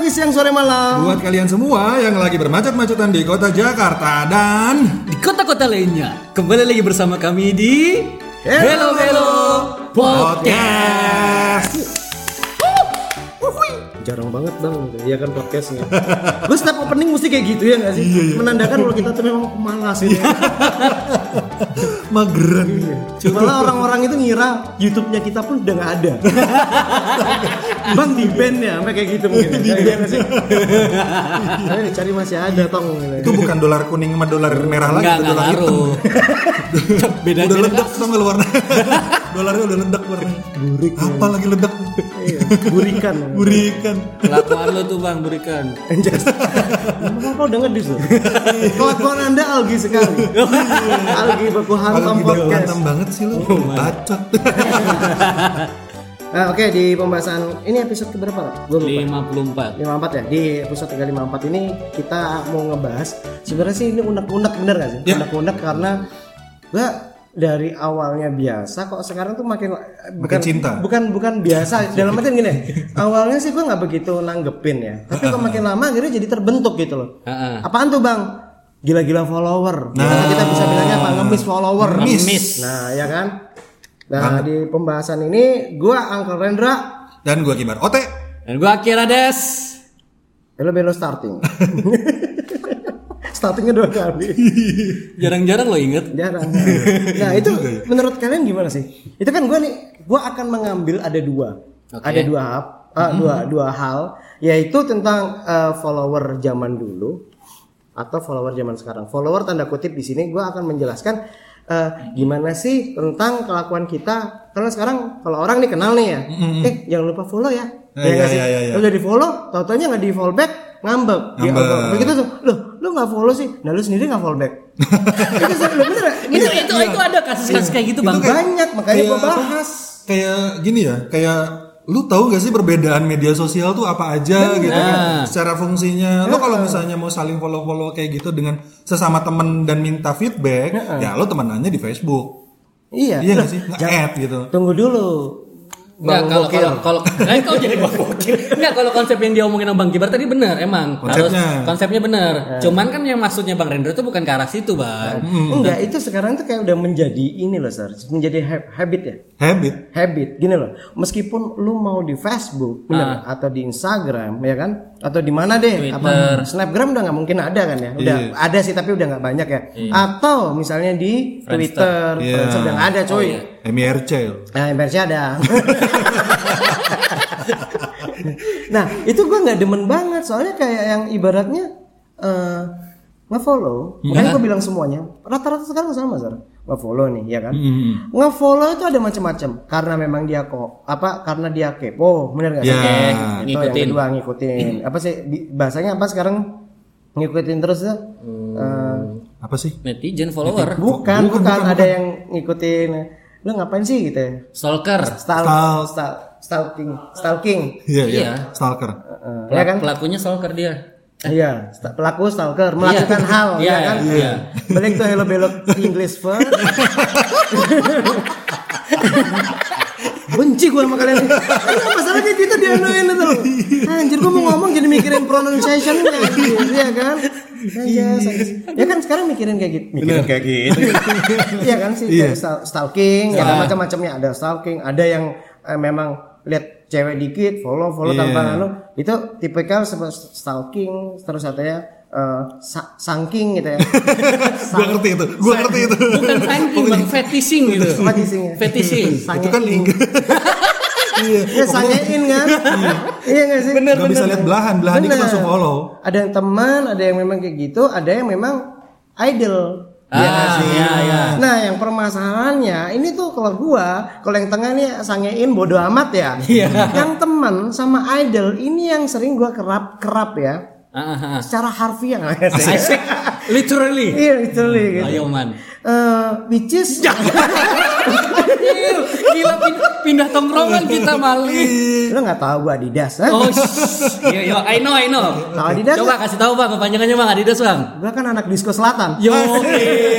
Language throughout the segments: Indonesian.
pagi, siang, sore, malam. Buat kalian semua yang lagi bermacet-macetan di kota Jakarta dan di kota-kota lainnya. Kembali lagi bersama kami di Hello, Hello podcast. Jarang banget bang, ya kan podcastnya. Gue setiap opening mesti kayak gitu ya nggak sih? Menandakan kalau kita tuh memang pemalas ya. Mageran. Malah orang-orang itu ngira YouTube-nya kita pun udah nggak ada. bang di band ya, sampai kayak gitu mungkin. Iya nggak sih? Karena dicari masih ada tong. Itu bukan dolar kuning sama dolar merah lagi, enggak dolar hitam. ngaruh. Beda Udah ledak nggak warna? Dolarnya udah ledak warnanya. Burik. Apa lagi ledak? Iya, Burikan. Burikan. Kelakuan lo tuh bang berikan. Anjas. Apa udah ngedis loh? Kelakuan anda algi sekali. algi baku hantam baku podcast. hantam banget sih lu. Bacot. Nah, oke di pembahasan ini episode keberapa lupa. 54 54 ya. Di episode 354 ini kita mau ngebahas sebenarnya sih ini unek-unek bener gak sih? Ya. Unek-unek karena gua dari awalnya biasa kok sekarang tuh makin bukan cinta. bukan bukan biasa dalam artian gini awalnya sih gua nggak begitu nanggepin ya tapi kok makin lama akhirnya jadi terbentuk gitu loh Heeh. apaan tuh bang gila-gila follower nah kita bisa bilangnya apa ngemis follower Ngemis. nah ya kan nah di pembahasan ini gua Uncle Rendra Dan gua Kibar. Ote. Dan gua Akira Des. Hello Belo starting. Startingnya dua kali. Jarang-jarang lo inget. Jarang. Nah itu menurut kalian gimana sih? Itu kan gue nih, gue akan mengambil ada dua, Oke. ada dua hal, ah, dua dua hal, yaitu tentang eh, follower zaman dulu atau follower zaman sekarang. Follower tanda kutip di sini gue akan menjelaskan eh, gimana sih tentang kelakuan kita. Karena sekarang kalau orang nih kenal nih ya, eh jangan lupa follow ya. Eh, Ya iya, iya, iya, iya. Udah di follow, tau-taunya nggak di follow back, Ngambek. ngambek. Begitu tuh, loh, lu nggak follow sih, nah lu sendiri nggak follow back. itu lu bener, Itu itu itu ada kasus-kasus kayak gitu bang. banyak makanya Kayak gua apa? bahas. Kayak gini ya, kayak lu tahu gak sih perbedaan media sosial tuh apa aja gitu kan? Secara fungsinya. Lo kalau misalnya mau saling follow follow kayak gitu dengan sesama temen dan minta feedback ya lo temenannya di Facebook. Iya. iya Loh, gak sih? Nge-add gitu. Tunggu dulu. Enggak Bang kalau kalau kalau eh, kau jadi bang bokir. Enggak kalau konsep yang dia omongin sama Bang Kibar tadi benar emang. Konsepnya. Harus konsepnya benar. Cuman kan yang maksudnya Bang Rendra itu bukan ke arah situ, Bang. Enggak, itu sekarang tuh kayak udah menjadi ini loh, Sir. Menjadi ha- habit ya. habit Habit, gini loh. Meskipun lu mau di Facebook, bener, atau di Instagram, ya kan? Atau di mana deh? Apa Snapgram udah nggak mungkin ada kan ya? Udah ada sih tapi udah nggak banyak ya. Atau misalnya di Twitter, Iya. Friendster udah nggak ada, coy. MIRC Nah, MRC ada. nah, itu gua nggak demen banget soalnya kayak yang ibaratnya eh nge-follow, makanya gue bilang semuanya. Rata-rata sekarang sama, Sar. Nge-follow nih, ya kan? Nge-follow itu ada macam-macam. Karena memang dia kok apa? Karena dia kepo, bener gak sih? Ya. Itu yang Ngikutin. kedua ngikutin. Apa sih bahasanya apa sekarang? Ngikutin terus ya? Eh, apa sih Netizen follower, bukan, bukan, ada yang ngikutin. Lu ngapain sih gitu ya? stalker. Stal, Stal- stal, stalking, stalking. iya iya Iya. stalker Eh, ya kan? Pelakunya stalker dia. Iya, sta- pelaku stalker melakukan hal, Iya, ya kan? iya. Balik tuh hello belok English first. Benci gue sama kalian. Ini masalahnya kita dianuin itu loh. Anjir gue mau ngomong jadi mikirin pronunciation Iya kan? Anjas, anjas. Ya kan sekarang mikirin kayak gitu. Mikirin kayak gitu. Iya kan sih stal- stalking, ya ada macam-macamnya. Ada stalking, ada yang eh, memang lihat cewek dikit, follow follow tanpa anu. Itu tipikal seperti stalking, terus katanya eh, sa- sangking gitu ya. gua ngerti itu gua ngerti itu Bukan thanking, Bang, fetishing gitu. Apa disingnya? Fetishing. itu kan iya Ya sangein kan? iya gak sih? nggak bisa lihat belahan belahan Bener. langsung follow Ada yang teman, ada yang memang kayak gitu, ada yang memang idol. Iya nggak Ah, sih? iya, iya. Nah, yang permasalahannya ini tuh kalau gua, kalau yang tengah nih sangein bodo amat ya. Iya. Yang teman sama idol ini yang sering gua kerap kerap ya. Ah. Secara harfiah nggak sih? Asik. Literally. Iya, literally gitu. Ayo man. Eh, which is Gila pindah, pindah tongkrongan kita Mali. Lu nggak tahu gua Adidas, ha? Oh, iya, iya, I know, I know. Tahu Adidas Coba kasih tahu bang, kepanjangannya bang Adidas bang. Gua kan anak disco selatan. Yo,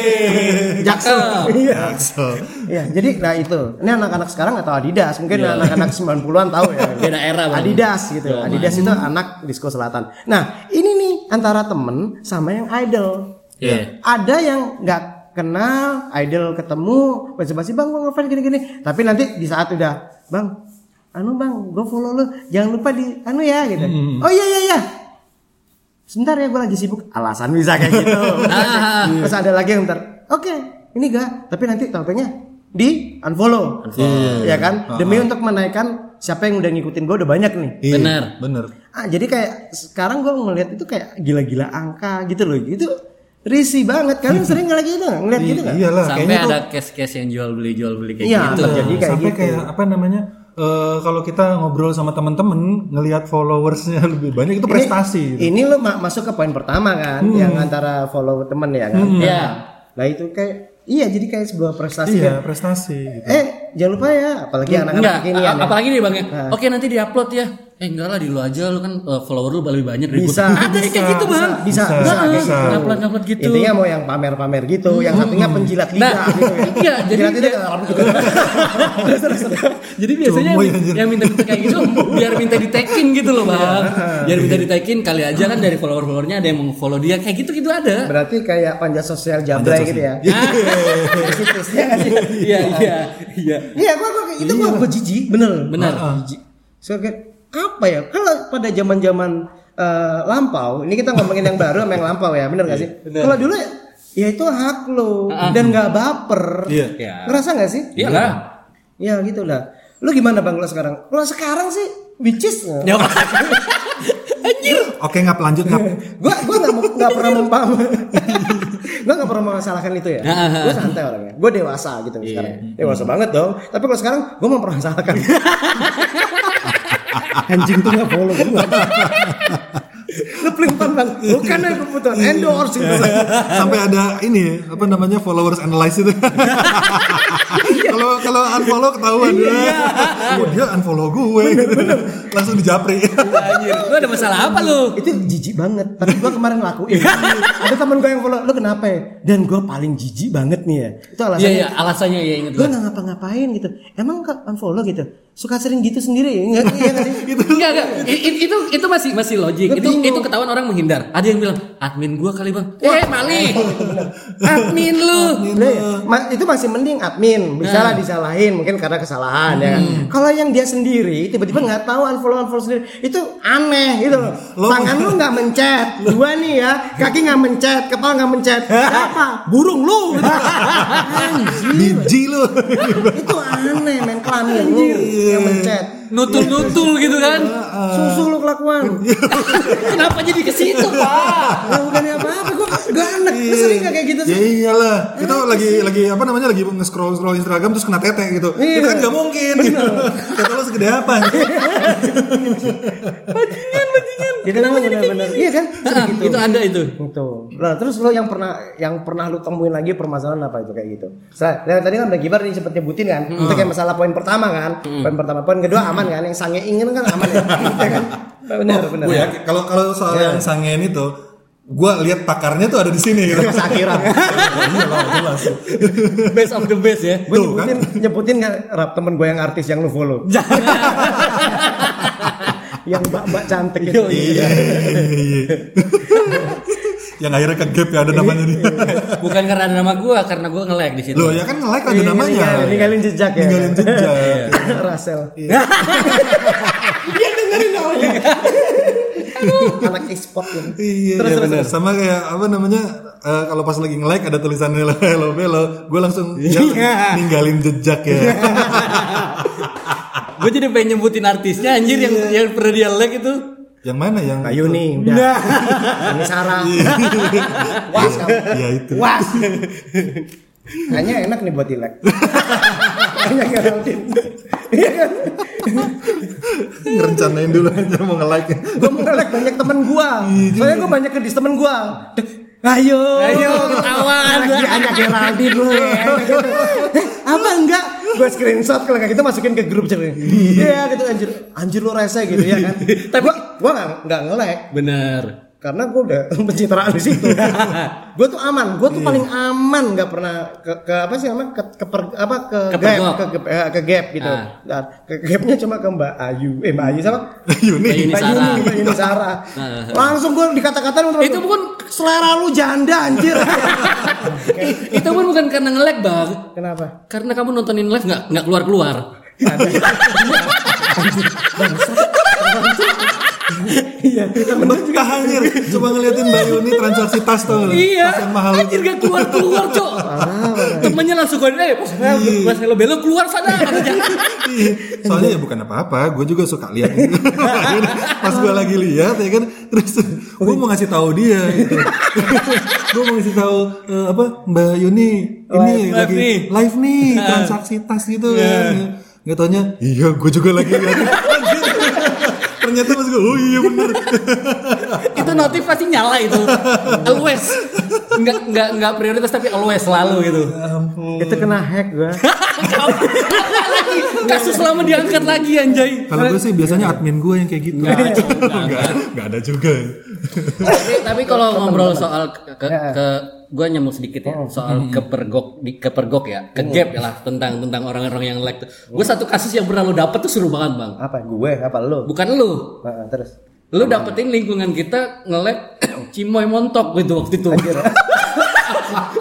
Jaksel. Iya. Iya, jadi nah itu. Ini anak-anak sekarang nggak tahu Adidas, mungkin anak-anak 90-an tahu ya. Beda era, Bang. Adidas gitu. Yo, Adidas itu anak disco selatan. Nah, ini nih antara temen sama yang idol. Iya. Ada yang nggak kenal, idol ketemu, basa-basi bang gue ngefans gini-gini. Tapi nanti di saat udah, bang, anu bang, gue follow lu, jangan lupa di anu ya gitu. Oh iya iya iya. Sebentar ya gue lagi sibuk. Alasan bisa kayak gitu. Ah. Terus ada lagi yang ntar, oke, ini gak, tapi nanti topengnya di unfollow, ya kan? Demi untuk menaikkan siapa yang udah ngikutin gue udah banyak nih. Bener. Bener. Ah, jadi kayak sekarang gue ngeliat itu kayak gila-gila angka gitu loh. Itu risih banget. Kalian sering ngeliat gitu? Ngeliat gitu nggak? Iyalah, Sampai ada case-case yang jual beli jual beli kayak Iya, gitu. terjadi kayak sampai gitu. kayak apa namanya? eh, kalau kita ngobrol sama teman-teman ngelihat followersnya lebih banyak itu prestasi. gitu. Ini lo ma- masuk ke poin pertama kan, yang antara follow temen ya kan. Iya. Nah itu kayak, iya jadi kayak sebuah prestasi. Iya, kan. prestasi. Gitu. Eh jangan lupa ya, apalagi anak-anak Enggak, kekinian a- ya. apalagi nih bang ya. Oke nanti diupload ya. Eh enggak lah di lu aja lu kan uh, follower lu lebih banyak dari Bisa. gua. Ada kayak gitu bang. Bisa, Bisa, bisa, bisa. kayak gitu. Gitu. Intinya mau yang pamer-pamer gitu, yang satunya penjilat lidah Nah, gitu ya. iya, jadi lidah. Jadi biasanya yang, ya, yang minta minta kayak gitu biar minta di tagging gitu loh bang. Biar minta di tagging kali aja kan dari follower followernya ada yang mau follow dia kayak gitu gitu ada. Berarti kayak panjat sosial jablay gitu ya. Ya sih? Iya iya iya. Iya, gua, gua itu gua, gua jijik, bener. Benar. Jijik. So, kayak, apa ya? Kalau pada zaman-zaman eh, lampau, ini kita ngomongin yang baru sama yang lampau ya, bener gak sih? Kalau dulu ya, ya itu hak lo dan nggak baper. Iya. Iya. Ngerasa nggak sih? Iya lah. Ya gitu lah. Lu gimana bang kalau sekarang? Kalau sekarang sih, which is Ya. Oke, ngap lanjut ngap. gua gua nggak nggak pernah mempam gua nggak pernah memasalahkan itu ya gua santai orangnya gua dewasa gitu sekarang dewasa banget dong tapi kalau sekarang gua mempermasalahkan anjing tuh nggak follow gua. Lu pelimpan bang. Bukan ya kebutuhan endorse gitu Sampai ada ini apa namanya followers analyze itu. Kalau kalau unfollow ketahuan Iya. Oh, dia unfollow gue. Langsung dijapri. Anjir, lu ada masalah apa lu? itu jijik banget tapi gua kemarin ngelakuin ada temen gua yang follow lu kenapa ya dan gua paling jijik banget nih ya itu Iya alasannya iya, alasannya ya inget gue gua. nggak ngapa-ngapain gitu emang unfollow gitu suka sering gitu sendiri ya nggak iya nggak sih Enggak, enggak. Itu itu masih masih logik. Itu itu ketahuan orang menghindar. Ada yang bilang, "Admin gua kali, Bang." Eh, Mali. Admin lu. Ya, ma- itu masih mending admin bisa lah disalahin mungkin karena kesalahan ya. Kan. kalau yang dia sendiri tiba-tiba nggak tahu unfollow unfollow sendiri itu aneh gitu loh. Lo- tangan lu nggak mencet dua nih ya. Kaki nggak mencet kepala nggak mencet. Apa burung lu. Gitu. Anjir, Biji lu. itu aneh men kelamin lu. Yang mencet Nutul-nutul gitu kan. susu lu kelakuan Kenapa jadi ke situ, Pak? ya bukannya apa-apa gue gak enak lu sering gak kayak gitu Ya sih iyalah, itu lagi lagi apa namanya lagi nge-scroll scroll Instagram terus kena tete gitu. Iya. Itu kan gak mungkin. Gitu. Kata lo segede apa? jadi memang benar-benar. iya kan? Ah, itu. ada itu. itu nah terus lo yang pernah yang pernah lu temuin lagi permasalahan apa itu kayak gitu? Setelah, dari tadi kan udah gibar nih sempet nyebutin kan? Itu kayak masalah poin pertama kan? Poin pertama. Poin kedua aman kan? Yang sange ingin kan aman ya, Ya kan? Benar benar. Gue ya, kalau kalau soal Iya. yang sangen itu, gue lihat pakarnya tuh ada di sini gitu. Mas akhiran Iya. Best of the best ya. gue Tuh, nyebutin nyebutin kan rap temen gue yang artis yang lu follow yang mbak mbak cantik itu Iya, iya, iya. yang akhirnya ke gap ya ada namanya nih. Bukan karena ada nama gua, karena gua nge-like di situ. Loh ya kan nge-like ada Iya, namanya. ninggalin, ninggalin jejak ya Ninggalin jejak. Rasel dia dengerin namanya anak ekspor ya Iya, Terus, iya terus, benar. Sama kayak apa namanya? eh, kalau pas lagi nge-like ada tulisan hello hello hello, gue langsung ninggalin jejak ya. Gue jadi pengen nyebutin artisnya anjir yang yang pernah dia like itu. yang mana? Yang Mbak Yuni udah. Ini Sarah was kamu. Ya itu. was. Hanya enak nih buat dilek hanya Geraldine iya kan ngerencanain dulu aja mau nge-like. gue mau nge-like banyak temen gua. Soalnya gue banyak kedis temen gua. Dek, ayo. Ayo, ketahuan. lagi hanya Geraldine lu ya gitu. Eh, apa enggak? Gue screenshot kalau kayak gitu masukin ke grup cewek iya gitu anjir. Anjir lu rese gitu ya kan? Tapi gue nggak nggak nge-lag Bener. Karena gue udah pencitraan di situ gue tuh aman gue tuh paling aman nggak pernah ke, ke apa sih namanya ke, ke per- apa ke gap Kepergok. ke, ke, eh, ke gap gitu Ah. dan ke gapnya cuma ke mbak Ayu eh mbak Ayu siapa. Mbak Yuni Mbak Sarah. Yuni, Mbak Yuni Sarah. Ah. langsung gue dikata-katain Itu bukan selera lu janda anjir itu pun bukan karena nge-lag, Bang. kenapa Karena kamu nontonin live nggak nggak keluar-keluar. Iya Betah anjir. Coba ngeliatin Mbak Yuni transaksi tas tuh. Iya. Tas yang mahal Anjir gak keluar-keluar, Cok. Temennya langsung kode, eh, pas pas Hello Bello keluar sana. Iya. Soalnya ya bukan apa-apa, gue juga suka lihat. Pas gue lagi lihat ya kan, terus gue mau ngasih tahu dia gitu. gue mau ngasih tahu eh, apa Mbak Yuni ini Live lagi nih. live nih transaksi tas gitu kan. Gak taunya, iya gue juga lagi lihat. Ternyata pas gue, oh iya bener. itu notif pasti nyala itu. Always. Enggak enggak enggak prioritas tapi always selalu gitu. itu kena hack gue Kasus lama diangkat lagi anjay. Kalau gue sih biasanya admin gue yang kayak gitu. Nggak, ada juga. tapi tapi kalau ngobrol soal ke, ke, ke gue nyamuk sedikit ya soal kepergok di kepergok ya ke gap ya lah tentang tentang orang-orang yang like gue satu kasus yang pernah lo dapet tuh seru banget bang. Apa gue? Apa lu bukan Nah, terus. Lu dapetin lingkungan kita nge-lag cimoy montok gitu waktu itu.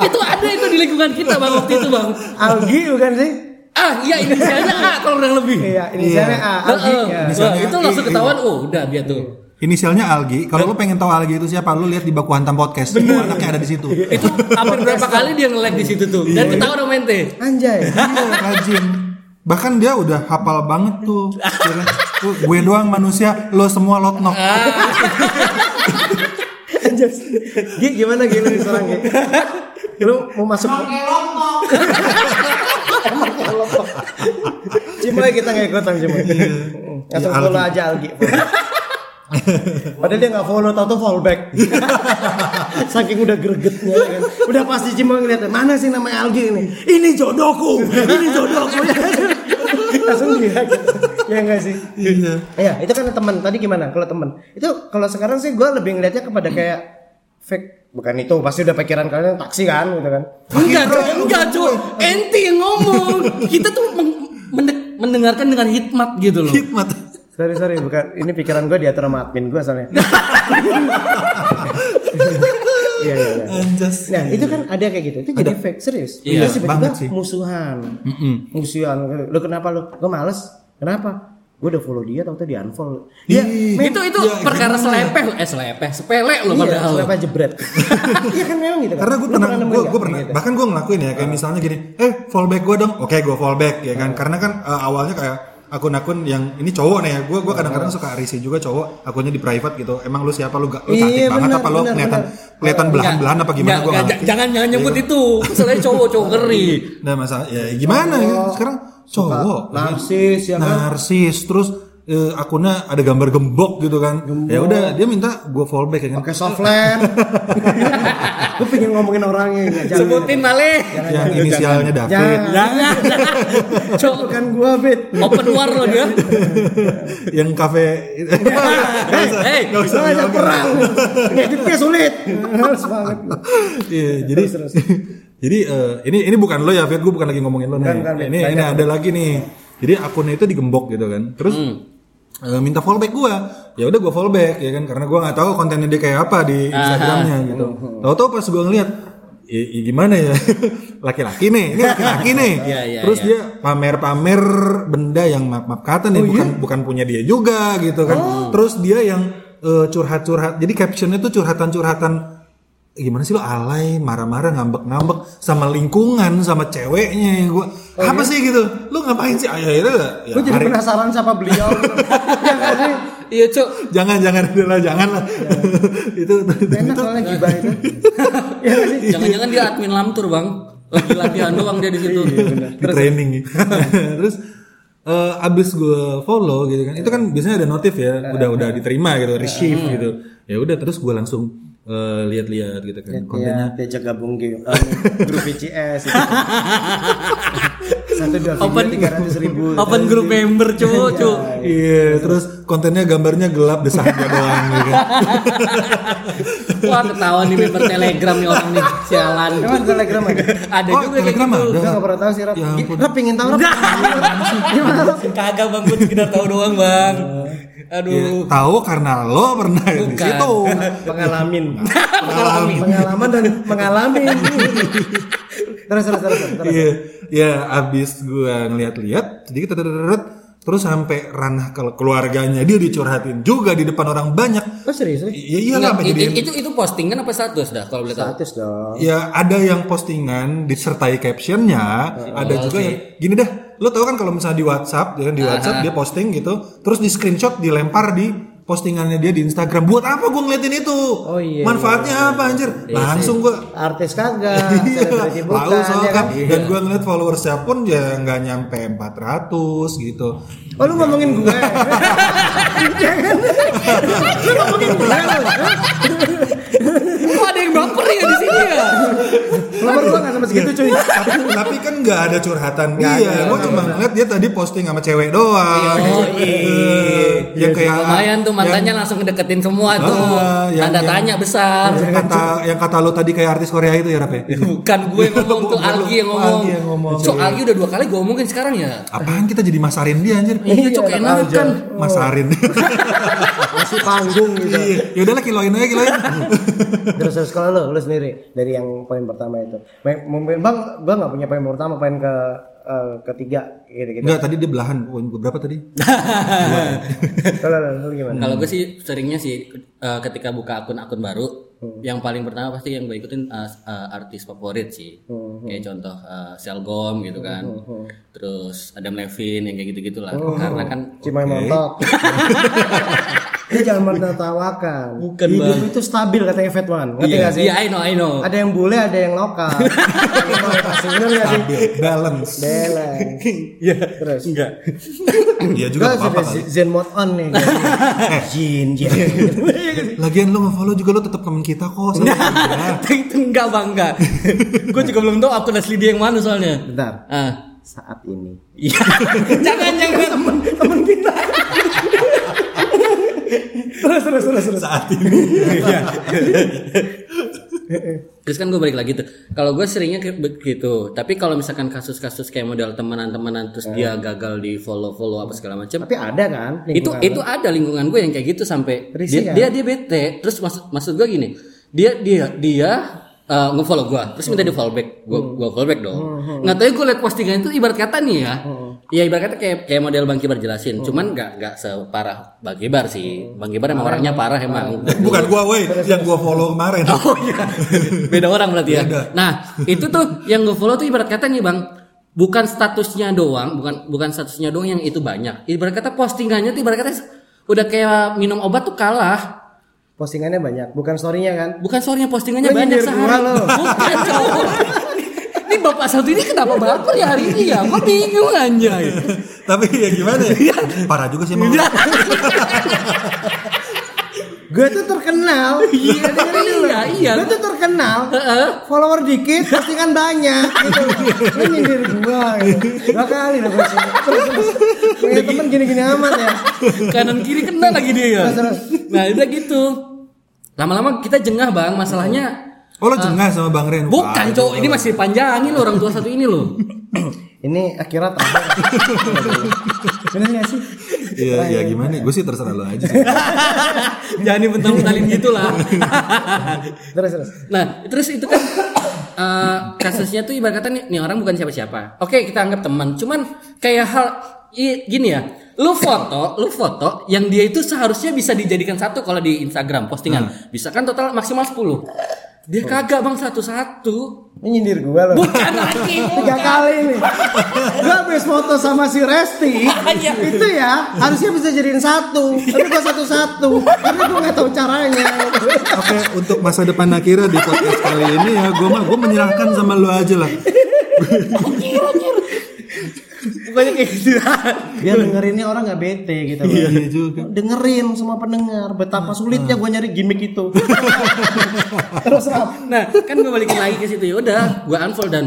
Itu ada itu di lingkungan kita bang waktu itu bang. Algi bukan sih ah iya inisialnya A kalau kurang lebih iya inisialnya A Algi Heeh. ya. Itu langsung ketahuan oh udah dia tuh Inisialnya Algi. Kalau lu pengen tahu Algi itu siapa, lu lihat di baku hantam podcast. Itu anaknya ada di situ. itu hampir berapa kali dia nge-lag di situ tuh dan ketahuan sama ente anjay Iya, rajin. Bahkan dia udah hafal banget tuh. Tuh, gue doang manusia, lo semua lotnok. anjay Gi gimana Gi lu diserang Gi lu mau masuk Emang kayak lompok Cimoy kita nggak ikutan Cimoy langsung Ya, follow Algi. aja Algi Padahal dia nggak follow, tau tuh fallback. Saking udah gregetnya ya kan. Udah pasti Cimoy ngeliat mana sih namanya Algi ini? Ini jodohku, ini jodohku. Langsung dia gitu. Ya enggak sih? Iya. Iya, itu kan teman. Tadi gimana? Kalau teman, itu kalau sekarang sih gue lebih ngeliatnya kepada kayak fake. Bukan itu, pasti udah pikiran kalian taksi kan, gitu kan? Enggak, Cok. Enggak, Cok. Ente yang ngomong. Kita tuh mendengarkan dengan hikmat gitu loh. Hikmat. Sorry sorry, bukan. Ini pikiran gue diatur sama admin gue soalnya. Iya iya. iya. Anjas. Nah itu kan ada kayak gitu, itu jadi fake serius. Iya, Terus tiba-tiba banget sih. musuhan, musuhan. Lu kenapa lu? Gue males. Kenapa? Gue udah follow dia, tau tau di unfollow. Ya, men- itu itu Ya, perkara selepeh, eh selepeh, sepele loh Iya, padahal. kenapa jebret? Iya kan memang gitu. kan? Karena gue pernah, gue gue pernah, gitu? bahkan gue ngelakuin ya, kayak misalnya gini, eh fallback gue dong, oke gue fallback ya kan, karena kan eh, awalnya kayak akun-akun yang ini cowok nih ya, gue gue kadang-kadang suka risih juga cowok, akunnya di private gitu, emang lu siapa lu gak, lu cantik Iya, banget apa lu kelihatan kelihatan belahan-belahan apa gimana gue jangan jangan nyebut itu. Soalnya cowok cowok ngeri. Nah masalah ya gimana ya sekarang cowok narsis ya kan? narsis terus eh, akunnya ada gambar gembok gitu kan ya udah dia minta gue fallback ya kan Pakai softland. gue pengen ngomongin orangnya. nggak, Jangan. Sebutin malih. yang inisialnya David Jangan. Jangan. Cok, Bukan gua, Bet. open war loh dia. yang kafe Hei, hei. Nggak usah ngajak perang. Ngeditnya sulit. Males banget. Iya, jadi jadi eh, ini ini bukan lo ya, Fit. Gue bukan lagi ngomongin lo nih. Bukan, bukan, Fit. ini ini ada lagi nih. Jadi akunnya itu digembok gitu kan. Terus eh, minta fallback gue. Ya udah gue fallback ya kan karena gue nggak tahu kontennya dia kayak apa di Instagramnya gitu. Tahu-tahu pas gue ngeliat ya, ya gimana ya laki-laki nih ini laki-laki nih Iya, iya, terus iya. dia pamer-pamer benda yang maaf-maaf kata nih bukan bukan punya dia juga gitu kan terus dia yang eh, curhat-curhat jadi captionnya tuh curhatan-curhatan gimana sih lo? Alay marah-marah ngambek-ngambek sama lingkungan sama ceweknya gue apa sih gitu? Lu ngapain sih? Ayo ya, ya, Gue jadi hari- penasaran siapa beliau. Ya sih? Iya, Cok. jangan jangan adalah jangan lah. Itu Enak soalnya gibah itu. Ya nggak sih? Jangan-jangan dia admin lamtur, Bang. Lagi latihan doang dia di situ. di training. Terus eh, abis gue follow gitu kan itu kan biasanya ada notif ya udah udah diterima gitu receive gitu. Ya udah terus gue langsung eh, lihat-lihat gitu kan. Ya, Kontennya diajak gabung game eh, grup VCS itu. Satu dua Open tiga ratus ribu. Open group member cuy, cuy. Iya, terus kontennya gambarnya gelap desainnya doang gitu. Wah ketahuan nih member telegram nih orang nih sialan. Emang telegram ada? Ada Oh, juga kayak Telegram gitu. ada? Gue gak pernah tahu sih Rap. Ya. Rap pengen tahu Rap. Kagak bang, gue sekedar tahu doang bang. Ya, Aduh. tahu karena lo pernah di Bukan. situ. Pengalamin. Pengalamin. Pengalaman dan mengalami. terus terus terus. terus. Iya, ya abis gua ngeliat-liat sedikit terus terus sampai ranah ke keluarganya dia dicurhatin juga di depan orang banyak. Oh serius? Iya iya lah jadi itu itu postingan apa status dah kalau boleh tahu? Status dong. ya ada yang postingan disertai captionnya, ada juga yang gini dah. Lo tau kan kalau misalnya di WhatsApp, ya kan di WhatsApp dia posting gitu, terus di screenshot dilempar di postingannya dia di Instagram. Buat apa gua ngeliatin itu? Oh, iya, Manfaatnya apa anjir? Langsung gua Artis kagak, selebriti bukan, Lalu so ya kan, kan? dan gue ngeliat followersnya pun ya nggak nyampe 400 gitu. Oh lu ngomongin gue? Jangan. Lu ngomongin gue? Kok ada baper ya di sini ya? Nomor gue gak sama segitu cuy. tapi, tapi kan nggak ada curhatan Nggak dia. ada, Gue cuma ngeliat dia tadi posting sama cewek doang. Oh, Eh, yang kayak Lumayan tuh mantannya langsung ngedeketin semua tuh. Ah, yang- Tanda yang- tanya besar. yang kata yang kata lo tadi kayak artis Korea itu ya Rape? Bukan gue yang ngomong tuh lu. Algi yang ngomong. So Algi udah dua kali gue omongin sekarang ya. Apaan kita jadi masarin dia anjir? Iya cok enak kan. Masarin. Masih panggung gitu. Iya, ya udahlah kiloin aja kiloin. Terus terus kalau lu, lu sendiri dari yang poin pertama itu. Mungkin bang, gue nggak punya poin pertama, poin ke eh, ketiga gitu gitu. Enggak, tadi dia belahan. Poin gue berapa tadi? Kalau lu gimana? Kalau gue sih seringnya sih eh, ketika buka akun-akun baru, Hmm. yang paling pertama pasti yang gue ikutin eh, eh, artis favorit sih. Hmm, Kayak contoh eh, Selgom gitu kan. Terus Adam Levine yang kayak gitu-gitu lah. Hmm. Karena kan Cimay montok. Ini jangan menertawakan. Bukan, Hidup Bang. itu stabil katanya Fat One. Ngerti Iya, gak sih? iya I know, I know. Ada yang bule, ada yang lokal. Bener gak sih? Balance. Balance. Iya. Terus. Enggak. Iya juga nggak apa-apa sudah kali. zen mode on nih. Jin, jin. Lagian lo nge-follow juga lo tetap temen kita kok. Itu enggak bang enggak. gue juga belum tahu akun asli dia yang mana soalnya. Bentar. Ah. Saat ini. Iya. jangan jangan temen Temen kita. Terus terus terus terus. Saat ini. Terus kan gue balik lagi tuh. Kalau gue seringnya begitu. Tapi kalau misalkan kasus-kasus kayak model temenan-temenan terus dia gagal di follow-follow apa segala macam. Tapi ada kan? Itu itu ada lingkungan gue yang kayak gitu sampai Risih dia, kan? dia dia bete. Terus maksud maksud gue gini. Dia dia dia uh, nge-follow gue terus minta di follow back gue gue follow back dong nggak tahu gue liat postingan itu ibarat kata nih ya ya ibarat kata kayak kayak model bang kibar jelasin cuman nggak nggak separah bang kibar sih bang kibar emang orangnya parah emang Bukan gua woi, yang gua follow kemarin. Oh iya. Beda orang berarti ya. Nah, itu tuh yang gue follow tuh ibarat kata nih, Bang. Bukan statusnya doang, bukan bukan statusnya doang yang itu banyak. Ibarat kata postingannya tuh ibarat kata udah kayak minum obat tuh kalah. Postingannya banyak, bukan storynya kan? Bukan soalnya postingannya Lu banyak sehari. gua lo. Bukan bapak satu ini kenapa baper ya hari ini ya? Kok bingung anjay. Tapi ya gimana ya? Parah juga sih emang. Gue tuh terkenal. Iya. Iya, iya. Gue tuh terkenal. Heeh. Follower dikit, postingan banyak gitu. Lu nyindir gua gitu. Dua kali lah gue sini. Terus terus. Punya temen gini-gini amat ya. Kanan kiri kena lagi dia ya. Nah, udah gitu. Lama-lama kita jengah, Bang. Masalahnya Oh lo jengah sama Bang Ren? Bukan cowok, ini masih panjangin loh orang tua satu ini loh. Ini akhirat terakhir. Bener gak sih? Iya, iya gimana? Gue sih terserah lo aja. sih. Jangan dibental-bentalin gitu lah. Terus terus. nah, terus itu kan eh, kasusnya tuh ibarat kata nih, nih orang bukan siapa-siapa. Oke, kita anggap teman. Cuman kayak hal i- gini ya. Lu foto, lu foto yang dia itu seharusnya bisa dijadikan satu kalau di Instagram postingan. Bisa kan total maksimal 10. Dia kagak bang satu-satu. Ini nyindir gua loh. Bukan lagi. Tiga kali nih. Gua habis foto sama si Resti. Iya. itu ya harusnya bisa jadiin satu. Tapi gua satu-satu. Karena gua nggak tahu caranya. Oke, untuk masa depan Nakira di podcast kali ini ya, gue mah gue menyerahkan sama lo aja lah. Pokoknya kayak gitu. Biar dengerinnya orang nggak bete gitu. loh. Iya juga. Dengerin semua pendengar betapa sulitnya gue nyari gimmick itu. Terus. Nah, kan gue balikin lagi ke situ ya udah, gue unfollow dan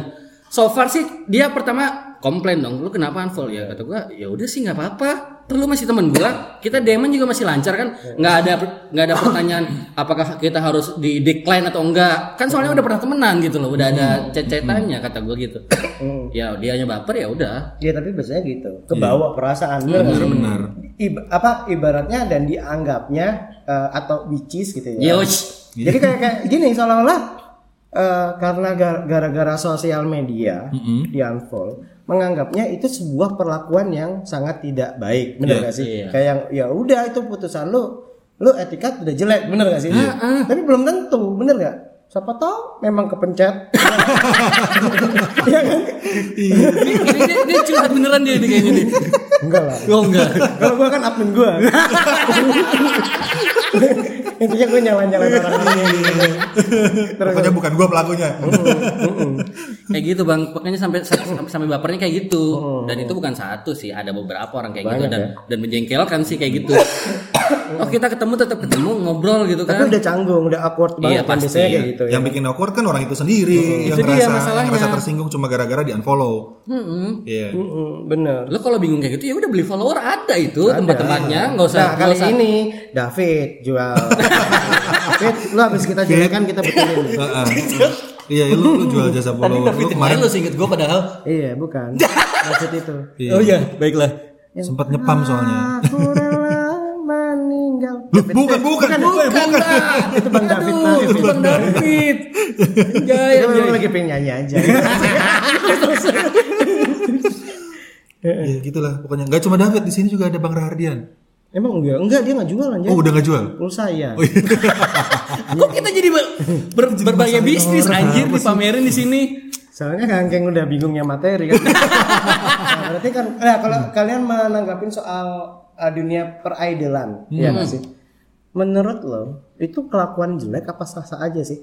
so far sih dia pertama komplain dong, lu kenapa unfollow ya? Kata gue, ya udah sih nggak apa-apa. Terus lu masih temen gue, kita DM juga masih lancar kan? Nggak ada nggak ada pertanyaan apakah kita harus di decline atau enggak? Kan soalnya udah pernah temenan gitu loh, udah ada cecetannya kata gue gitu. ya dia hanya baper ya udah. Iya tapi biasanya gitu. Kebawa perasaan sih? Benar. Ib- apa ibaratnya dan dianggapnya eh, atau which is gitu ya. Yosh. Jadi kayak kayak gini seolah-olah eh, karena gar- gara-gara sosial media di unfollow menganggapnya itu sebuah perlakuan yang sangat tidak baik, bener gak sih? Iya. Kayak yang ya udah itu putusan lu, lu etikat udah jelek, bener gak sih? Tapi belum tentu, bener gak? Siapa tahu memang kepencet. Iya kan? ini, ini dia, dia curhat beneran dia ini kayaknya nih. Enggak lah. Oh enggak. Kalau gua kan admin gua. Intinya gue nyalain-nyalain orang lain. Terus Pokoknya bukan gua pelakunya. kayak gitu bang pokoknya sampai sampai, bapernya kayak gitu dan itu bukan satu sih ada beberapa orang kayak gitu Banyak dan ya. dan menjengkelkan sih kayak gitu oh kita ketemu tetap ketemu ngobrol gitu tapi kan udah canggung, udah awkward Iya, banget kan pasti. biasanya kayak gitu ya. Yang bikin awkward kan orang itu sendiri yang Itu dia ngerasa, masalahnya. yang ngerasa tersinggung cuma gara-gara di unfollow. Iya. Mm, bener. lo kalau bingung kayak gitu ya udah beli follower ada itu tempat-tempatnya nggak usah Nah kali usah ini David jual. David, lu habis kita jual kan kita betulin. Heeh. Iya, lu, lu jual jasa follower. Lu kemarin lo sih inget gue padahal Iya bukan. David itu. Iya. oh iya baiklah sempat nyepam soalnya. Rela meninggal. Lu, bukan, bukan, bukan, bukan. Itu Bang David. Aduh, David. itu bang David Itu anjay. memang lagi pengen nyanyi aja. Ya gitulah pokoknya. Gak cuma David di sini juga ada Bang Rahardian. Emang enggak? Enggak dia nggak jual aja. Oh, udah gak jual. Pulsa ya. kok kita jadi ber, ber- berbagai bisnis anjir dipamerin di sini Soalnya Kangkeng udah bingungnya materi kan. Nah, berarti kan nah, kalau kalian menanggapin soal uh, dunia peridolan, ya nggak sih? Menurut lo itu kelakuan jelek apa sah-sah aja sih?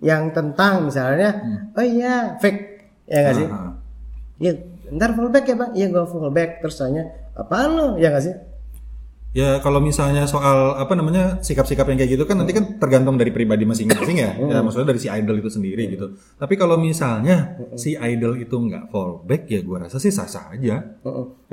Yang tentang misalnya, oh iya fake, ya nggak sih? Ah. Ya, ntar fallback ya bang, iya gue fallback. Terus tanya, apaan lo? Ya nggak sih? Ya kalau misalnya soal apa namanya sikap-sikap yang kayak gitu kan nanti kan tergantung dari pribadi masing-masing ya. Ya maksudnya dari si idol itu sendiri gitu. Tapi kalau misalnya si idol itu nggak fallback ya gua rasa sih sah-sah aja.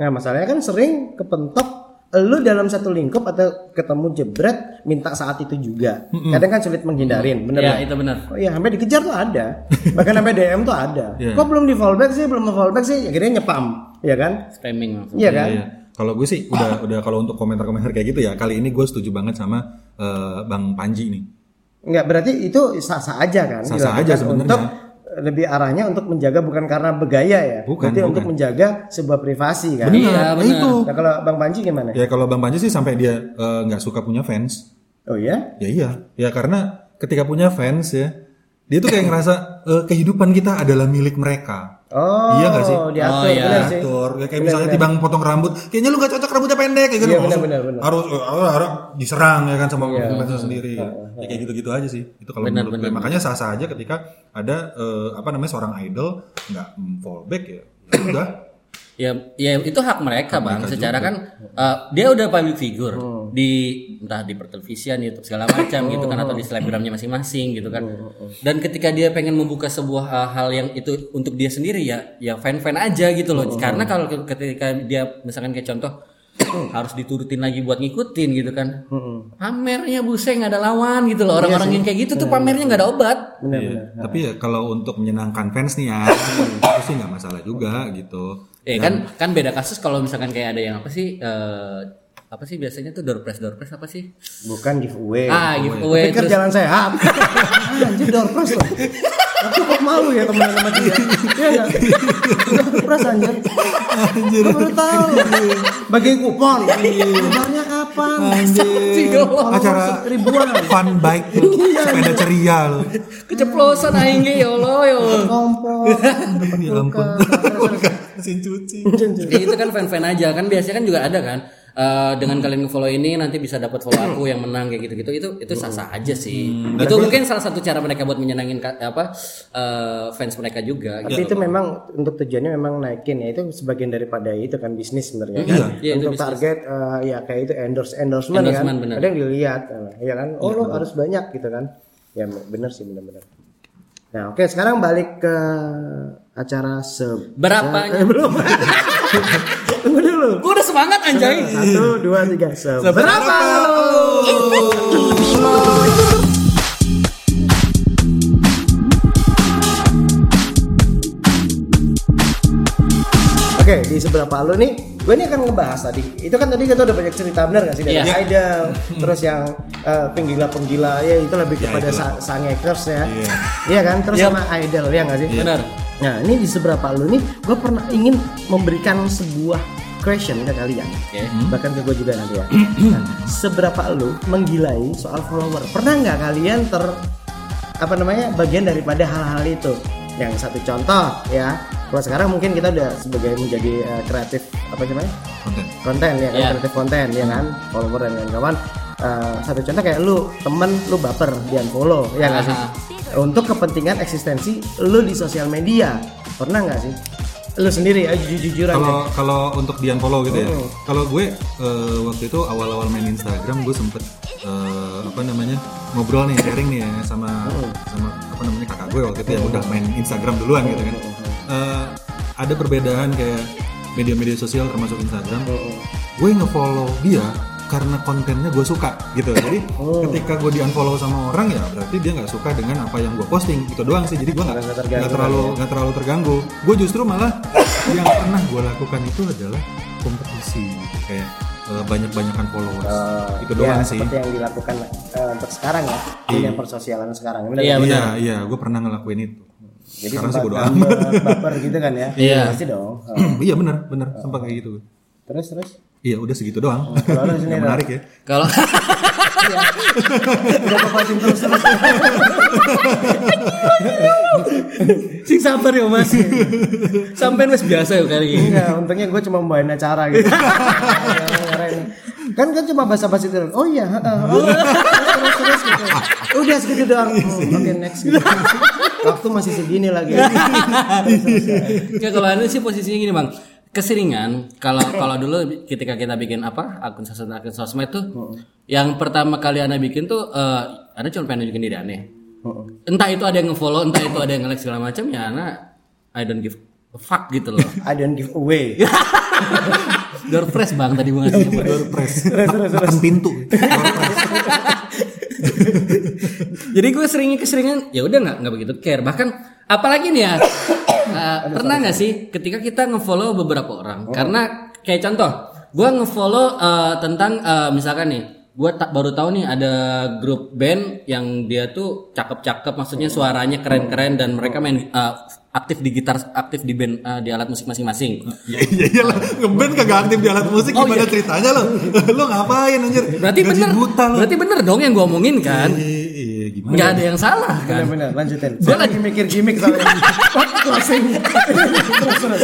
Nah masalahnya kan sering kepentok lu dalam satu lingkup atau ketemu jebret minta saat itu juga. Kadang kan sulit menghindarin, bener ya itu benar Oh iya, sampai dikejar tuh ada. Bahkan sampai DM tuh ada. Iya. Kok belum di fallback sih, belum di fallback sih? Akhirnya nyepam, ya kan? spamming maksudnya Iya kan? Iya. Kalau gue sih udah udah kalau untuk komentar-komentar kayak gitu ya kali ini gue setuju banget sama eh, Bang Panji nih. Enggak berarti itu sah-sah aja kan? Sah-sah aja sebenarnya. Untuk lebih arahnya untuk menjaga bukan karena bergaya ya. Bukan, berarti bukan. untuk menjaga sebuah privasi kan. Iya, Nah, benar. itu. Nah kalau Bang Panji gimana? Ya kalau Bang Panji sih sampai dia eh, nggak suka punya fans. Oh iya? Ya iya. Ya karena ketika punya fans ya dia tuh kayak ngerasa eh, kehidupan kita adalah milik mereka. Oh, Iya nggak sih? diatur, Oh, iya. benar sih. Atur. Ya, kayak misalnya tibang potong rambut, kayaknya lu gak cocok rambutnya pendek kayak gitu. Iya, benar, benar, benar. Harus, harus, harus diserang ya kan sama Iya. fansnya sendiri. Ya kayak gitu-gitu aja sih. Itu kalau Benar, menurut gue. Makanya sah-sah aja ketika ada eh, apa namanya seorang idol nggak mm, fallback ya. Ya udah. Ya ya itu hak mereka bang. secara kan uh, dia udah public figure di entah di pertelevisian YouTube segala macam gitu kan atau di selebgramnya masing-masing gitu kan. Dan ketika dia pengen membuka sebuah uh, hal yang itu untuk dia sendiri ya ya fan fan aja gitu loh. Karena kalau ke- ketika dia misalkan kayak contoh harus diturutin lagi buat ngikutin gitu kan. Pamernya buseng nggak ada lawan gitu loh. Orang-orang yang kayak gitu tuh pamernya nggak ada obat. Iya. Tapi ya kalau untuk menyenangkan fans nih ya, itu sih nggak masalah juga gitu. Eh kan kan beda kasus kalau misalkan kayak ada yang apa sih eh, apa sih biasanya tuh door press door press apa sih? Bukan giveaway. Ah giveaway Pikir terus jalan sehat. Anjir door prize loh. Aku kok malu ya temen sama dia. Iya enggak? Door prize anjir. Anjir. Baru tahu. Bagi kupon. Kabarnya kapan? Anjir. Acara ribuan. fun bike tuh, sepeda ceria loh. Keceplosan aing ge, ya Allah ya Allah. Kompor. Ya ampun. Mesin cuci. Ya, itu kan fan-fan aja kan biasanya kan juga ada kan eh, dengan kalian follow ini nanti bisa dapat follow aku yang menang kayak gitu-gitu itu itu sah-sah aja sih. itu mungkin salah satu cara mereka buat menyenangin apa eh, fans mereka juga Tapi gitu. itu memang untuk tujuannya memang naikin ya itu sebagian daripada itu kan bisnis sebenarnya kan. Itu untuk target eh, ya kayak itu endorse endorsement, Endorsement, kan. benar. Ada yang dilihat ya kan. Oh lo harus banyak gitu kan. Ya benar sih benar-benar. Nah oke sekarang balik ke acara se Berapa? Eh, belum. Tunggu dulu. Gue udah semangat anjay. Satu, dua, tiga. Seberapa Oke, di seberapa lu nih, gue ini akan ngebahas tadi. Itu kan tadi kita udah banyak cerita bener gak sih dari Iya. idol, terus yang eh, penggila-penggila ya itu lebih kepada sa- sangekers ya. Iya kan? Terus Iya. sama idol ya gak sih? Benar. Nah, ini di seberapa lu nih, gue pernah ingin memberikan sebuah question ke kalian. Oke. Bahkan ke gue juga nanti ya. Nah, seberapa lu menggilai soal follower? Pernah nggak kalian ter apa namanya bagian daripada hal-hal itu? Yang satu contoh ya, kalau sekarang mungkin kita udah sebagai menjadi eh, kreatif apa namanya konten konten ya kan Iya. kreatif konten ya kan follower dan kawan-kawan Eh, satu contoh kayak lu temen lu baper di unfollow ya nggak sih untuk kepentingan eksistensi lu di sosial media pernah nggak sih lu sendiri aja jujur-jujuran deh. kalau kalau untuk di unfollow gitu ya Oh. kalau gue eh, waktu itu awal-awal main Instagram gue sempet eh, apa namanya ngobrol nih sharing nih ya sama Oh. sama apa namanya kakak gue waktu itu yang udah main Instagram duluan gitu kan Eh, ada perbedaan kayak media-media sosial termasuk Instagram Oh. gue ngefollow dia karena kontennya gue suka gitu. Jadi Oh. ketika gue di unfollow sama orang ya berarti dia nggak suka dengan apa yang gue posting. Itu doang sih. Jadi gue nggak terlalu nggak terlalu terganggu. Gue justru malah yang pernah gue lakukan itu adalah kompetisi. Gitu. kayak eh, banyak-banyakan followers. Eh, itu ya, doang sih. seperti yang dilakukan eh, untuk sekarang ya. Dunia persosialan sekarang benar Iya, iya iya. Gue pernah ngelakuin itu. Jadi sekarang sih bodo amat. baper gitu kan ya? Iya. pasti dong. Iya bener bener sempat kayak gitu. Terus terus iya udah segitu doang kalau lu sendiri Nggak menarik ya Kalau udah kepancing terus terus sing sabar ya Mas. Sampai wes biasa ya kali ini. Enggak, untungnya gue cuma membawain acara gitu. Keren. kan kan cuma bahasa-bahasa itu. Oh iya, heeh. oh, terus terus gitu. Udah segitu doang. Oh, Oke, next gitu. Waktu masih segini lagi. Ya kalau ini sih posisinya gini bang, keseringan kalau kalau dulu ketika kita bikin apa akun sosmed akun sosmed tuh, yang pertama kali anda bikin tuh, eh anda cuma pengen bikin diri aneh. Entah itu ada yang ngefollow, entah itu ada yang nge-like segala macam ya, anda I don't give a fuck gitu loh. I don't give away. Door press bang tadi bang ngasih. door press tekan pintu door press Jadi gue seringnya keseringan, ya udah nggak nggak begitu care. Bahkan apalagi nih ya, eh, pernah nggak sih ketika kita ngefollow beberapa orang? Karena kayak contoh, gue ngefollow eh, tentang eh, misalkan nih, gue tak baru tahu nih ada grup band yang dia tuh cakep-cakep, maksudnya suaranya keren-keren dan mereka main eh, aktif di gitar, aktif di band eh, di alat musik masing-masing. ya iya iya lah. Ngeband kagak aktif di alat musik Oh, gimana iya. ceritanya lo? Lo ngapain anjir? Berarti Gaji bener, buta lo. berarti bener dong yang gue omongin kan? iya iya, gimana? Nggak ada yang salah kan? Benar-benar lanjutin. Gue lagi mikir gimmick soalnya. Closing. terus terus.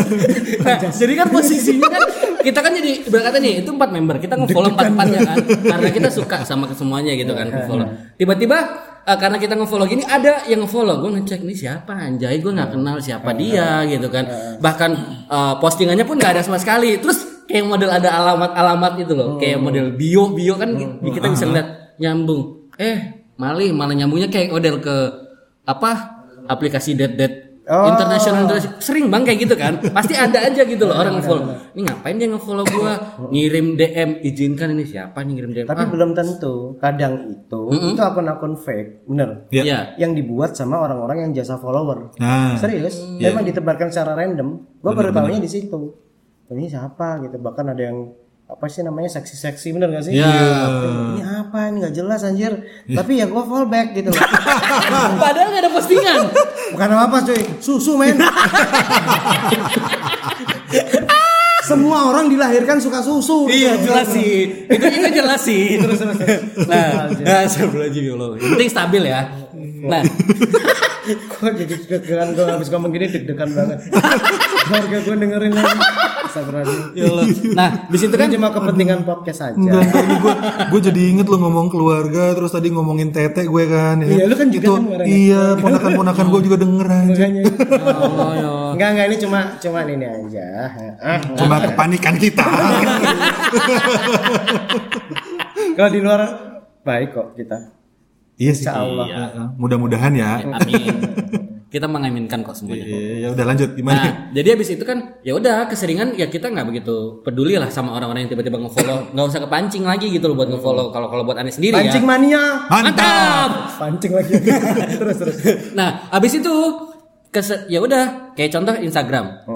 Nah, jadi kan posisinya kan kita kan jadi berkata nih itu empat member kita ngefollow empat empatnya kan? Karena kita suka sama kesemuanya gitu kan ngefollow. Tiba-tiba eh, karena kita ngefollow gini ada yang ngefollow. Gue ngecek nih siapa anjay? Gue nggak kenal siapa dia gitu kan. Bahkan eh, postingannya pun nggak ada sama sekali. Terus kayak model ada alamat-alamat itu loh. Kayak model bio bio kan kita bisa lihat nyambung. Eh malih malah nyambungnya kayak model ke apa aplikasi dead dead Oh. international sering bang kayak gitu kan pasti ada aja gitu loh orang ngefollow ini ngapain dia ngefollow gua ngirim DM izinkan ini siapa nih ngirim DM Tapi Ah, belum tentu. Kadang itu itu akun-akun fake, bener. Iya. iya Yang dibuat sama orang-orang yang jasa follower. nah Serius, memang ditebarkan secara random. Gue baru tahunya di situ. Ini siapa gitu. Bahkan ada yang apa sih namanya seksi-seksi bener gak sih? Iya. Ini apa? Ini nggak jelas anjir. Tapi ya gue fallback gitu. loh. padahal nggak ada postingan Bukan apa cuy, susu men. Semua orang dilahirkan suka susu. iya jelas sih itu itu jelas sih terus terus nah nah sebelum Allah yang penting stabil ya nah Kok jadi deg-degan gue habis ngomong gini deg-degan banget. Keluarga gue dengerin lagi. Ya. Nah, di situ Itu kan cuma kepentingan podcast aja. Enggak, enggak, ini gue gue jadi inget lo ngomong keluarga terus tadi ngomongin tete gue kan ya. Iya, lu kan juga Itu, kan ya. Iya, ponakan-ponakan gue juga denger aja. Oh, ya. Enggak, enggak ini cuma cuma ini aja. Ah, Cuma kepanikan kita. kalau di luar baik kok kita. Iya sih. Insya Allah. Iya. Mudah-mudahan ya. Amin. Kita mengaminkan kok semuanya. Iya, ya udah lanjut gimana? Nah, jadi habis itu kan ya udah keseringan ya kita nggak begitu peduli lah sama orang-orang yang tiba-tiba nge-follow, nggak usah kepancing lagi gitu loh buat nge-follow. Kalau kalau buat aneh sendiri Pancing ya. mania. Mantap. Pancing lagi. terus terus. Nah, habis itu kese- ya udah kayak contoh Instagram.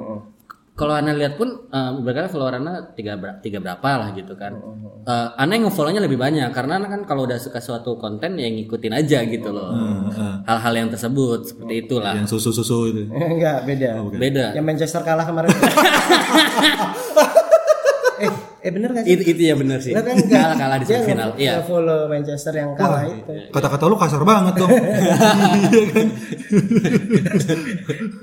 Kalau Ana lihat pun eh, berkata follower Ana tiga, ber- tiga berapa lah gitu kan. Eh, Ana yang nge-follow-nya lebih banyak karena Ana kan kalau udah suka suatu konten ya ngikutin aja gitu loh. Hal-hal yang tersebut seperti itulah. Yang susu-susu itu. Enggak, beda. Beda. Yang Manchester kalah kemarin. eh, eh bener gak sih? Itu itu ya benar sih. Lo kan enggak. Kalah kalah di semifinal. Iya. nge-follow Manchester yang kalah itu. Kata-kata lu kasar banget dong. Iya kan?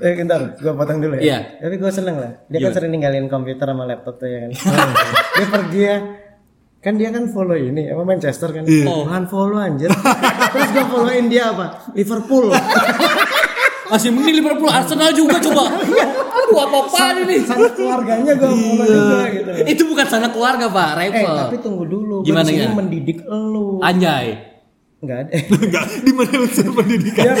Eh bentar, gua potong dulu ya. Iya. Tapi gua seneng lah. Dia kan sering ninggalin komputer sama laptop tuh ya kan. dia pergi ya. Kan dia kan follow ini apa Manchester kan. Oh. follow anjir. Terus gua followin dia apa? Liverpool. Masih mending Liverpool Arsenal juga coba. Aduh apa apaan ini? Sama keluarganya gua follow juga gitu. Itu bukan sanak keluarga, Pak. Eh, Rival. tapi tunggu dulu. Gimana ya? mendidik elu. Anjay. Enggak ada. Enggak, di mana lu suruh pendidikan? Ya,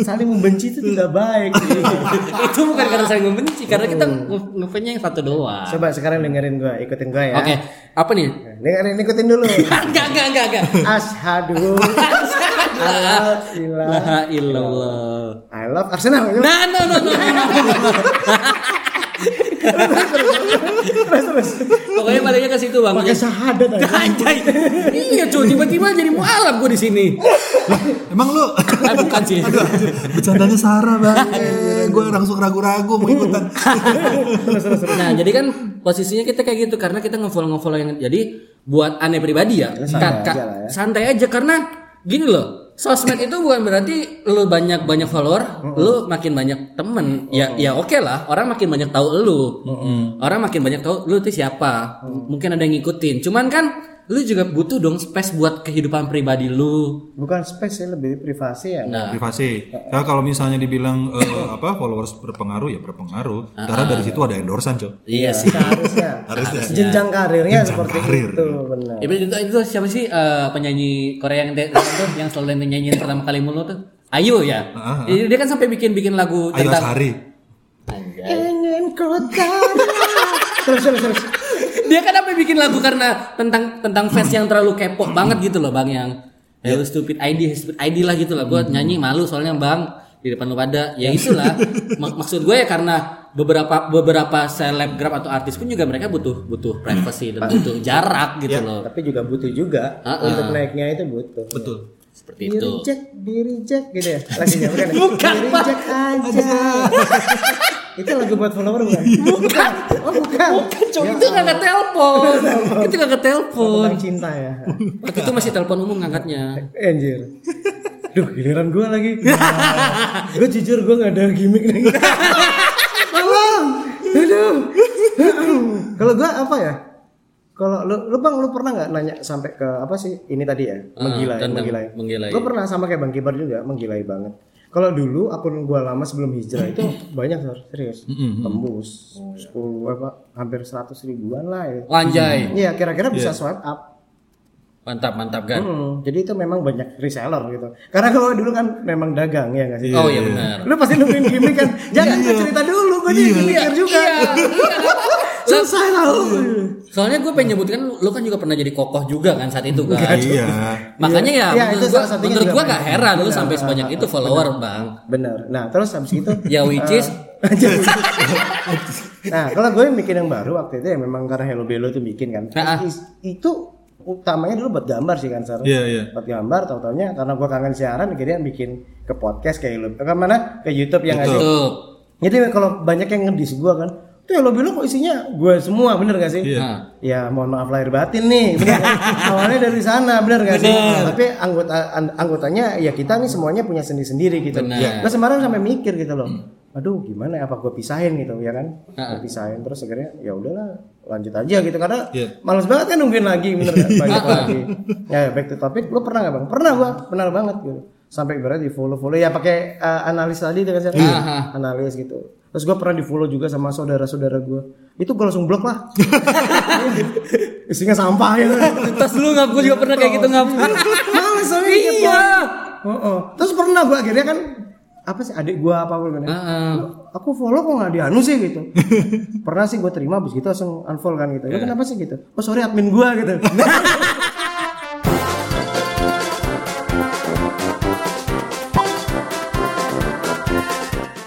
saling membenci itu tidak baik. itu bukan karena saya membenci, karena kita nge- ngefans-nya yang satu doang. Coba sekarang dengerin gua, ikutin gua ya. Oke, apa nih? Dengerin ikutin dulu. enggak, enggak, enggak, enggak. Ashadu La illallah. I love Arsenal. Nah, no, no, no, no, no. Terus terus. Pokoknya baliknya ke situ, Bang. Pakai syahadat aja. Anjay. Iya, cuy, tiba-tiba jadi mualaf gue di sini. Emang lu Ah, bukan sih. bercandanya Sarah bang. Eh, gue langsung ragu-ragu mau ikutan. Nah, jadi kan posisinya kita kayak gitu karena kita ngefollow ngefollow yang jadi buat aneh pribadi ya. santai aja lah ya. santai aja karena gini loh. Sosmed itu bukan berarti lu banyak banyak follower, lu makin banyak temen. Ya ya oke lah, orang makin banyak tahu lu. Orang makin banyak tahu lu itu siapa. Mungkin ada yang ngikutin. Cuman kan lu juga butuh dong space buat kehidupan pribadi lu. Bukan space ya, lebih privasi ya. Nah, Privasi. Ya kalau misalnya dibilang eh, apa followers berpengaruh ya berpengaruh. Karena dari situ ada endorsan cok. iya sih. Harusnya. Harusnya. Jenjang karirnya seperti karir. itu, benar. Ya, itu, itu siapa sih eh, penyanyi Korea yang, tuh, yang selalu nyanyiin pertama kali mulu tuh? Ayu ya. Ah. Dia kan sampai bikin bikin lagu Ayo tentang Asari. Ingin tahu. Terus terus terus. Dia kan sampai bikin lagu karena tentang tentang fans yang terlalu kepo banget gitu loh bang yang Hello stupid ID, stupid ID lah gitu lah. Gue nyanyi malu soalnya bang di depan lu pada. Ya itulah. Mak- maksud gue ya karena beberapa beberapa selebgram atau artis pun juga mereka butuh butuh privacy dan butuh jarak gitu loh. Tapi juga butuh juga Ah, ah. untuk naiknya itu butuh. Betul. Seperti Di itu. reject, di reject gitu ya. Lagunya bukan. ya? Bukan, Di reject aja. itu lagu buat follower bukan? Bukan. Oh, bukan. Bukan, Cok. itu nggak ke telepon. itu nggak ke telepon. Tentang cinta ya. Waktu itu masih telepon umum ngangkatnya. Anjir. Duh, giliran gua lagi. gue jujur gua nggak ada gimmick nih. Tolong. Aduh. Kalau gua apa ya? Kalau lu, lu bang, lu pernah nggak nanya sampai ke apa sih ini tadi ya? Menggilai, tentang menggilai. menggilai. Gue pernah sama kayak Bang Kibar juga, menggilai banget. Kalau dulu akun gua lama sebelum hijrah itu banyak Sor. serius, tembus 10 apa hampir 100 ribuan lah. Ya. Wanjay. Iya, kira-kira bisa swipe up. Mantap, mantap kan? Hmm, jadi itu memang banyak reseller gitu. Karena kalau dulu kan memang dagang ya nggak sih? Oh iya benar. Lu pasti nungguin gimmick kan? Jangan gue cerita dulu, gue nih mikir juga. Selesai tahu. Soalnya gue pengen nyebutkan lu kan juga pernah jadi kokoh juga kan saat itu kan. Iya. Makanya ya, Iya, menurut gua gua benar. gak heran lu Benar. sampai sebanyak itu follower, Bang. Bener. Nah terus habis itu. Ya which is nah kalau gue bikin yang baru waktu itu ya memang karena Hello Bello itu bikin kan. Nah, ah. Itu utamanya dulu buat gambar sih kan Sar. Iya, iya. Buat gambar tau taunya karena gue kangen siaran akhirnya bikin ke podcast kayak Hello. Ke mana? Ke YouTube yang ngasih. Jadi kalau banyak yang ngedis gue kan, tuh Hello Bello kok isinya gue semua bener gak sih? Iya. Nah, Ya mohon maaf lahir batin nih, bener. Kan? Awalnya dari sana, bener gak sih? Tapi anggota an- anggotanya ya kita nih semuanya punya sendiri-sendiri gitu. Bener. Nah sekarang sampai mikir gitu loh. aduh gimana ya apa gue pisahin gitu ya kan? Gue pisahin terus akhirnya ya udahlah lanjut aja gitu. Karena Iya. males banget kan nungguin lagi bener kan banyak lagi. Ya back to topic. Lu pernah nggak bang? Pernah gua benar banget gitu. Sampai berarti di follow follow ya pakai uh, analis tadi dengan saya analis gitu terus gua pernah di follow juga sama saudara-saudara gua. Itu gua langsung blok lah. Isinya sampah gitu Tas lu ngap gue juga pernah kayak gitu ngap. males soalnya Iya. Oh, oh. terus pernah gua akhirnya kan apa sih adik gua apa apa kan Heeh. aku follow kok nggak dianu sih gitu. Pernah sih gue terima abis gitu langsung unfollow kan gitu. Ya kenapa sih gitu? Oh sorry admin gua gitu